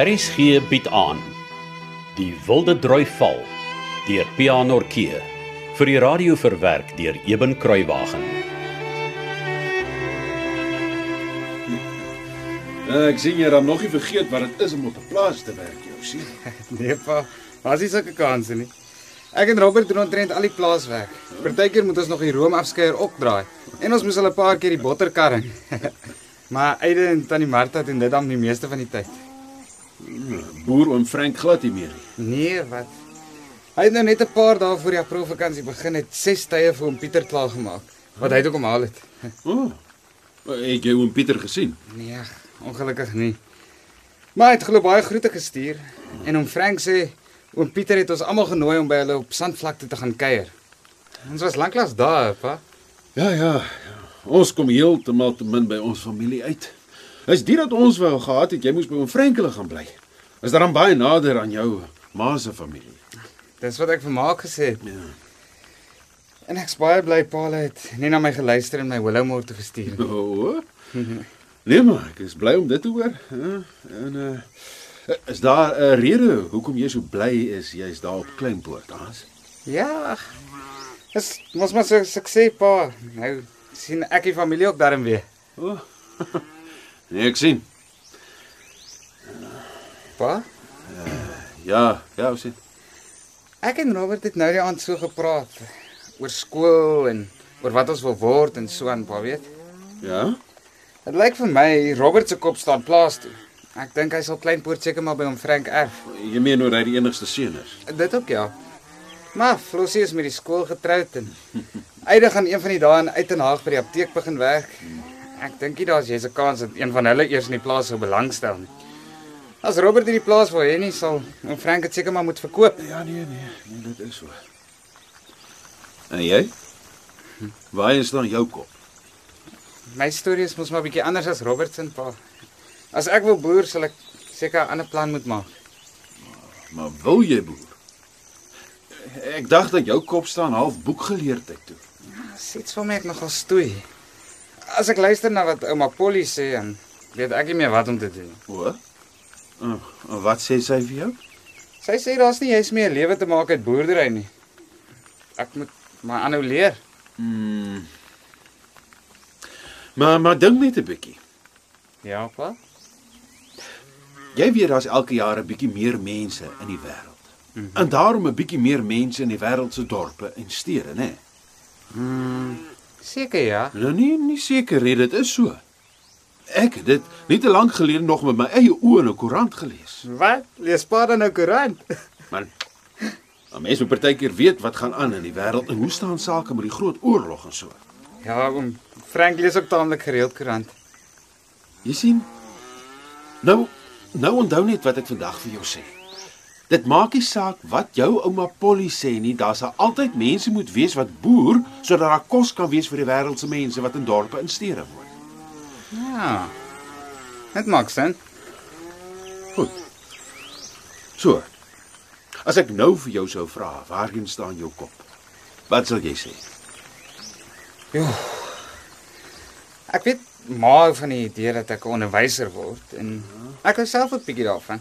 RSG bied aan Die Wilde Droi Val deur Pianorkee vir die radio verwerk deur Eben Kruiwagen. Uh, ek sien jy het nog nie vergeet wat dit is om op 'n plaas te werk, jou sien. Nee pa, was nie sulke kanse nie. Ek en Robert doen omtrent al die plaaswerk. Partykeer moet ons nog die room afskeier opdraai en ons moes al 'n paar keer die botterkarring. maar Eide en tannie Martha doen dit dan die meeste van die tyd. Boer oom Frank glad nie meer nie. Nee, wat? Hy het nou net 'n paar dae voor die April-vakansie begin het ses tye vir hom Pieter klaar gemaak. Wat hy ook om haal het. O. Oh, het jy oom Pieter gesien? Nee, ongelukkig nie. Maar hy het glo baie groete gestuur en hom Frank sê oom Pieter het ons almal genooi om by hulle op Sandvlakte te gaan kuier. Ons was lanklaas daar, pa. Ja, ja, ja. Ons kom heeltemal te min by ons familie uit. Is dit dat ons wou gehad het jy moes by oom Frank hulle gaan bly. Is dan baie nader aan jou ma se familie? Dis wat ek vir Maak gesê het. Ja. En ek's baie bly Paul het nie na my geluister en my Willowmore toe gestuur nie. O. Oh, nee maar, ek is bly om dit te hoor. Ja, en uh is daar 'n rede hoekom jy so bly is jy's daar op Kleinpoort, Hans? Ja. Dis mos maar so sukses pa. Nou sien ek die familie ook daarin weer. O. Nee, ek sien. Pa, Ja, ja, ons sien. ek en Robert het nou die aand so gepraat oor skool en oor wat ons wil word en so aan, pa weet. Ja? Dit lyk vir my Robert se kop staan plaas toe. Ek dink hy sal Kleinpoort seker maar by hom Frank erf. Jy meen oor hy die enigste seun is. Dit ook ja. Maar Flossie is met die skool getroud en Eide gaan een van die dae in Uitenhaag by die apteek begin werk. Ek dink nie daar's jy's 'n kans dat een van hulle eers in die plaas sou belangstel nie. As Robert hierdie plaas wil hê nie, sal hom Frank dit seker maar moet verkoop. Ja, nee, nee, nee, dit is so. En jy? Waar is dan jou kop? My storie is mos maar bietjie anders as Robert se pa. As ek wil boer, sal ek seker 'n ander plan moet maak. Maar wil jy boer? Ek dink dat jou kop staan half boekgeleerdheid toe. Sits vir my ek nogal stoei. As ek luister na wat ouma Polly sê, dan weet ek nie meer wat om te doen. O. Uh, wat sê sy vir jou? Sy sê daar's nie jy's meer 'n lewe te maak uit boerdery nie. Ek moet maar aanhou leer. Mm. Maar maar dink net 'n bietjie. Ja, pa. Jy weet daar's elke jaar 'n bietjie meer mense in die wêreld. Mm -hmm. En daarom 'n bietjie meer mense in die wêreld se dorpe en stede, né? Seker ja. Nou nee, nie seker nie, dit is so. Ek het dit nie te lank gelede nog met my eie oë in 'n koerant gelees. Wat? Lees pa dan nou koerant? Maar maar mense moet partykeer weet wat gaan aan in die wêreld en hoe staan sake met die groot oorlog en so. ja, oom Frank lees ook taamlik gereeld koerant. Jy sien? Nou nou onthou net wat ek vandag vir jou sê. Dit maak nie saak wat jou ouma Polly sê nie, daar sal altyd mense moet wees wat boer sodat daar kos kan wees vir die wêreld se mense wat in dorpe en stede woon. Ja. Dit maak sin. Goed. So. As ek nou vir jou sou vra, waarheen staan jou kop? Wat sal jy sê? Jo. Ek weet maar van die idee dat ek 'n onderwyser word en ek hou self 'n bietjie daarvan.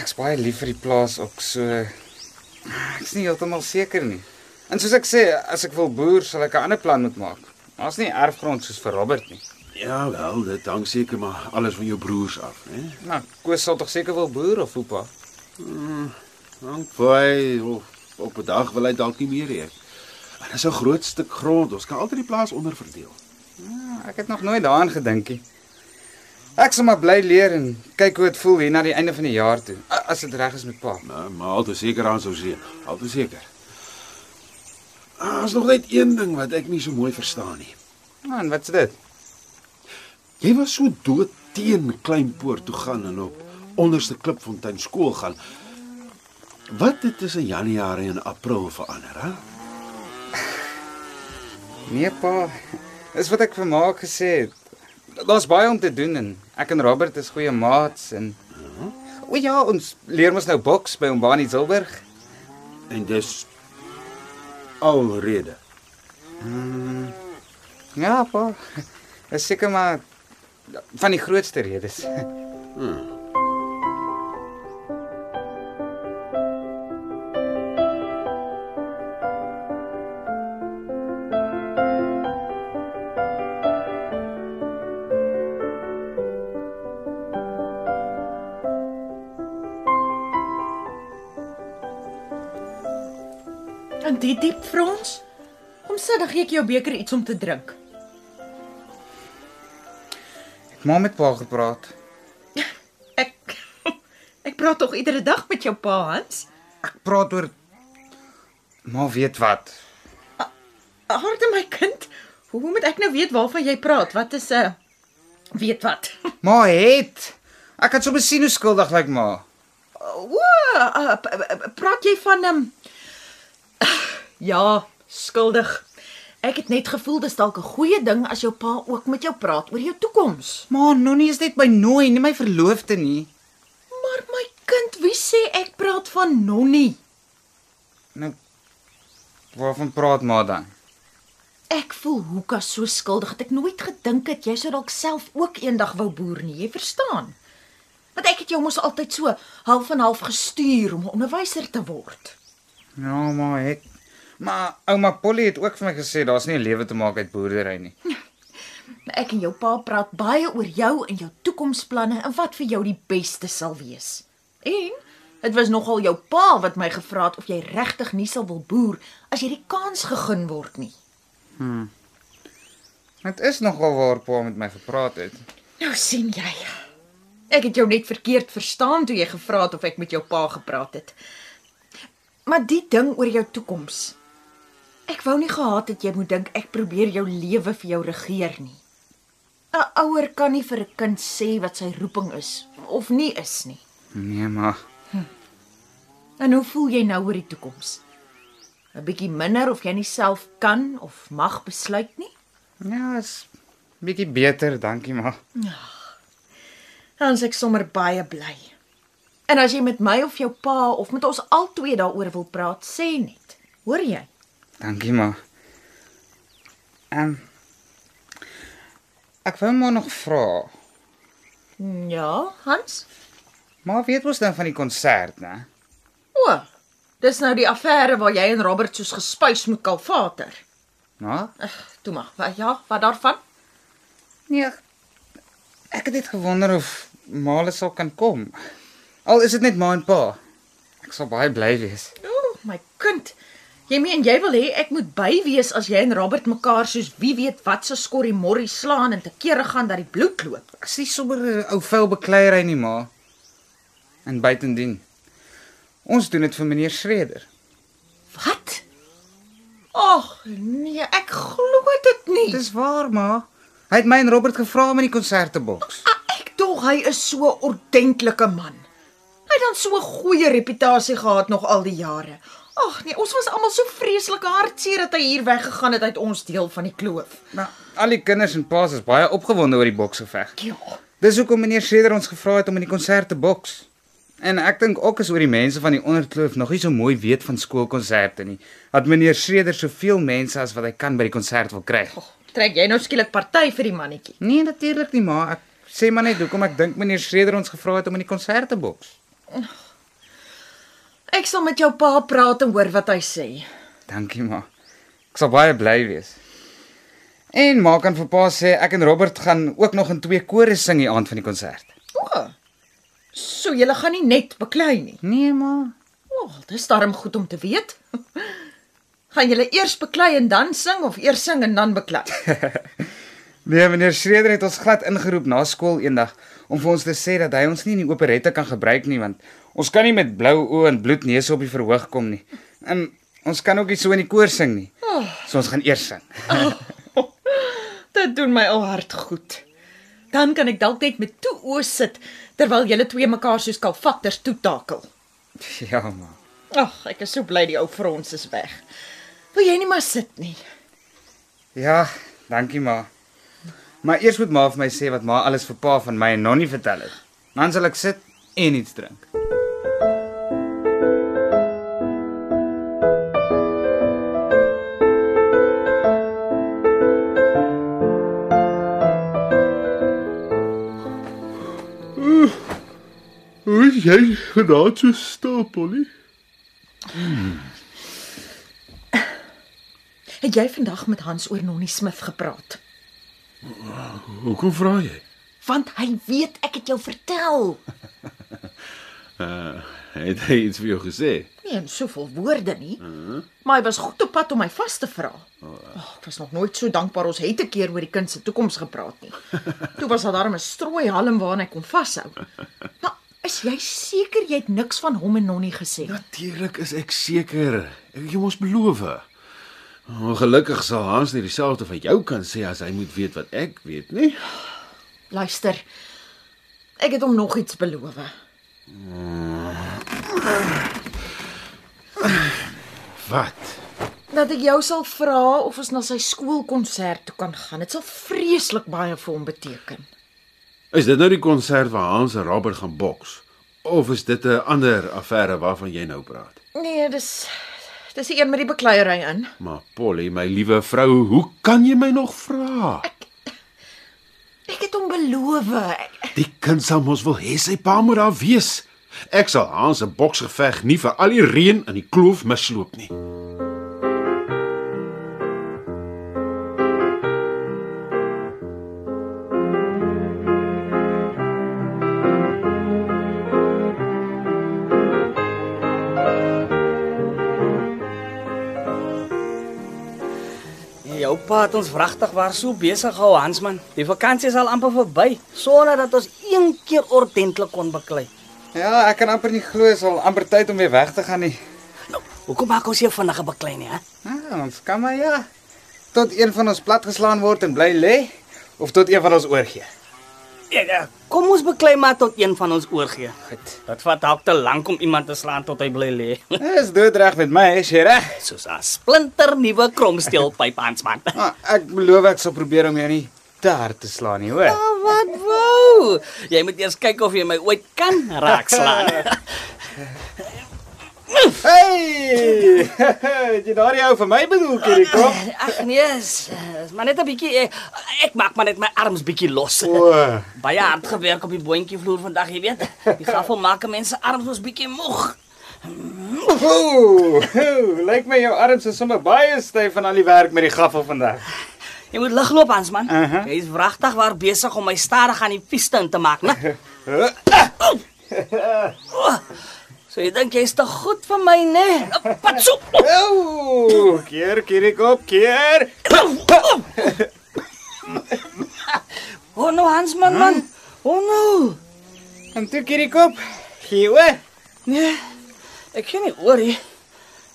Ek's baie lief vir die plaas ook so ek's nie heeltemal seker nie. En soos ek sê, as ek wil boer, sal ek 'n ander plan moet maak. Daar's nie erfgrond soos vir Robert nie. Ja, wel, dit hang seker maar alles van jou broers af, né? Nou, Koos sal tog seker wil boer of oupa. Hang vir of op 'n dag wil hy dalk nie meer hê. En dis 'n groot stuk grond. Ons kan altyd die plaas onderverdeel. Ja, ek het nog nooit daaraan gedink nie. Ek sal maar bly leer en kyk hoe dit voel hier na die einde van die jaar toe. As dit reg is met pa. Nou, maar altyd seker aan sou sê. Altyd seker. Daar's nog net een ding wat ek nie so mooi verstaan nie. En wat's dit? Jy was so dood teen Kleinpoort toe gaan en op onderste Klipfontein skool gaan. Wat het tussen Januarie en April verander, hè? Nee pa, dis wat ek vir ma gesê het. Daar's baie om te doen en ek en Robert is goeie maats en O ja, ons leer mos nou boks by oom Bani Zilberg. En dis alrede. Ja pa. Dis seker maar van die grootste redes. Iemand hier diep Frans? Kom sit, dan gee ek jou beker iets om te drink. Ek maar met pa gepraat. Ek Ek praat tog iedere dag met jou pa, Hans. Ek praat oor maar weet wat. Harde my kind, hoe moet ek nou weet waarvan jy praat? Wat is 'n uh, weet wat? Maar het ek het sommer sien hoe skuldig lyk maar. O, uh, praat jy van 'n um, Ja, skuldig. Ek het net gevoel dis dalk 'n goeie ding as jou pa ook met jou praat oor jou toekoms. Maar Nonnie is net by nooi, nie my verloofde nie. Maar my kind, wie sê ek praat van Nonnie? Nou waarvan praat maar dan? Ek voel Hoeka so skuldig dat ek nooit gedink het jy sou dalk self ook eendag wou boer nie, jy verstaan? Want ek het jou mos altyd so half en half gestuur om 'n onderwyser te word. Ja, maar het maar ouma Polly het ook vir my gesê daar's nie 'n lewe te maak uit boerdery nie. Ek en jou pa praat baie oor jou en jou toekomsplanne en wat vir jou die beste sal wees. En dit was nogal jou pa wat my gevra het of jy regtig nie sal wil boer as jy die kans gegee word nie. Dit is nogal waar pa met my gepraat het. Nou sien jy. Ek het jou net verkeerd verstaan toe jy gevra het of ek met jou pa gepraat het. Maar die ding oor jou toekoms. Ek wou nie gehad het jy moet dink ek probeer jou lewe vir jou regeer nie. 'n Ouer kan nie vir 'n kind sê wat sy roeping is of nie is nie. Nee, maar En hoe voel jy nou oor die toekoms? 'n Bietjie minder of jy nie self kan of mag besluit nie? ja, is bietjie beter, dankie maar. Dan is ek sommer baie bly. En as jy met my of jou pa of met ons albei daaroor wil praat, sê net. Hoor jy? Dankie maar. Ehm Ek wou maar nog vra. Ja, Hans. Maar weet ons dan van die konsert, né? O, dis nou die affære waar jy en Robert soos gespuis moet kalfater. Nou? Ag, toe maar. Wat ja, wat daarvan? Nee. ek- Ek het net gewonder of Male sal kan kom. Al is dit net ma en pa. Ek sal baie bly wees. O, my kind. Jy meen jy wil hê ek moet by wees as jy en Robert mekaar soos wie weet wat se skorrie morrie slaan en te kere gaan dat die bloed loop. Ek sien sommer 'n ou vuil bekleierery nie, ma. En buitendien. Ons doen dit vir meneer Schreder. Wat? Ag, nee, ek glo dit nie. Dis waar, ma. Hy het my en Robert gevra om in die konsert te boks. Ek dog hy is so 'n ordentlike man. Hy het dan so 'n goeie reputasie gehad nog al die jare. Ag nee, ons was almal so vreeslik hartseer dat hy hier weggegaan het uit ons deel van die kloof. Nou, al die kinders en paas is baie opgewonde oor die boksgeveg. Ja. Dis hoekom meneer Schreder ons gevra het om in die konsert te boks. En ek dink ook is oor die mense van die onderkloof nog nie so mooi weet van skoolkonserte nie. Dat meneer Schreder soveel mense as wat hy kan by die konsert wil kry. Oh, trek jy nou skielik party vir die mannetjie? Nee, natuurlik nie, maar ek sê maar net hoekom ek dink meneer Schreder ons gevra het om in die konsert te boks. Ek sal met jou pa praat en hoor wat hy sê. Dankie ma. Ek sal baie bly wees. En ma kan vir pa sê ek en Robert gaan ook nog in twee kore sing die aand van die konsert. O. So jy gaan nie net beklei nie. Nee ma. O, oh, dis darm goed om te weet. gaan julle eers beklei en dan sing of eers sing en dan beklei? Nee, meneer Schreder het ons glad ingeroep na skool eendag om vir ons te sê dat hy ons nie in die operette kan gebruik nie want ons kan nie met blou oë en bloedneuse op die verhoog kom nie. En ons kan ook nie so in die koor sing nie. So ons gaan eers sing. Dit doen my al hart goed. Dan kan ek dalk net met toe oë sit terwyl julle twee mekaar soos kalfatters toetakel. Ja, ma. Ag, ek is so bly die ou Frans is weg. Wil jy nie maar sit nie? Ja, dankie ma. Maar eers moet ma vir my sê wat ma alles vir pa van my en Nonnie vertel het. Dan sal ek sit en iets drink. Hoe is jy vanaand so stil, Polly? Het jy vandag met Hans oor Nonnie Smith gepraat? Hoekom vra jy? Want hy weet ek het jou vertel. Het hy iets vir jou gesê? Nie in soveel woorde nie. Uh -huh. Maar hy was goed op pad om my vas te vra. Oh, ek was nog nooit so dankbaar ons het 'n keer oor die kind se toekoms gepraat nie. Toe was daar darm 'n strooi halm waarna hy kon vashou. Maar is jy seker jy het niks van hom en Nonnie gesê? Natuurlik is ek seker. Ek het jou mos beloof. Ongelukkig sal Hans nie dieselfde van jou kan sê as hy moet weet wat ek weet nie. Luister. Ek het hom nog iets beloof. Wat? Dat ek jou sal vra of ons na sy skoolkonsert toe kan gaan. Dit sal vreeslik baie vir hom beteken. Is dit nou die konsert waar Hans en Robert gaan boks? Of is dit 'n ander affære waarvan jy nou praat? Nee, dis dis die een met die bekleierery in. Maar Polly, my liewe vrou, hoe kan jy my nog vra? Ek het hom beloof. Ek, Die kind sal mos wil hê sy pa moet daar wees. Ek sal Hans se boksgeveg nie vir al die reën in die kloof misloop nie. Jou pa het ons wragtig waar so besig gehou Hansman. Die vakansie is al amper verby sonder dat ons een keer ordentlik kon beklei. Ja, ek kan amper nie glo is al amper tyd om weer weg te gaan nie. Nou, hoekom maak ons hier vinnige beklei nie, hè? Ja, ons kan maar ja. Tot een van ons platgeslaan word en bly lê of tot een van ons oorgee. Ja, ja, kom ons beklei maar tot een van ons oorgee. Goed. Dit vat dalk te lank om iemand te slaan tot hy bly lê. Dis doodreg met my, is jy reg? Soos 'n splinter nuwe kromsteelpyp Hansman. Ah, ek beloof ek sal probeer om jou nie te hard te slaan nie, hoor. Ah, wat Jy moet eers kyk of jy my ooit kan raakslaan. Hey! Jy daardie ou vir my bedoel, Kiriko? Ag nee, is is maar net 'n bietjie eh, ek maak maar net my arms bietjie los. O, Baie hard gewerk op die boontjie vloer vandag, jy weet. Die gaffel maak mense arms ons bietjie moeg. Ooh, lyk my jou arms is sommer baie styf van al die werk met die gaffel vandag. Jy moet lig loop, Hans man. Aha. Jy is wragtig waar besig om my stadig aan die piste in te maak, né? So jy dink jy's te goed vir my, né? Patso. Ooh, keer Kiriko, keer. Oh no, Hans man, man. Oh no. En toe Kiriko, gee oor. Nee. Ek ken nie oor nie.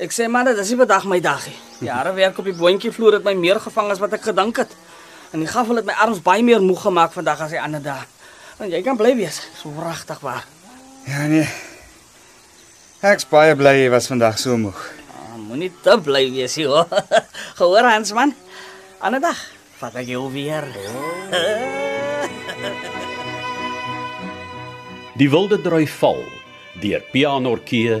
Ek sê maar dit is nie vandag my dag nie. Jare werk op die boontjie vloer het my meer gevang as wat ek gedink het. En die gaffel het my arms baie meer moeg gemaak vandag as die ander dae. Want jy kan bly wees, so wragtig waar. Ja nee. Ek's baie bly jy was vandag so moeg. Ah, Moenie te bly wees nie, hoor. Gehoor Hans man. Ander dag vat ek jou weer. Die Wilde Drui Val deur Pianorkee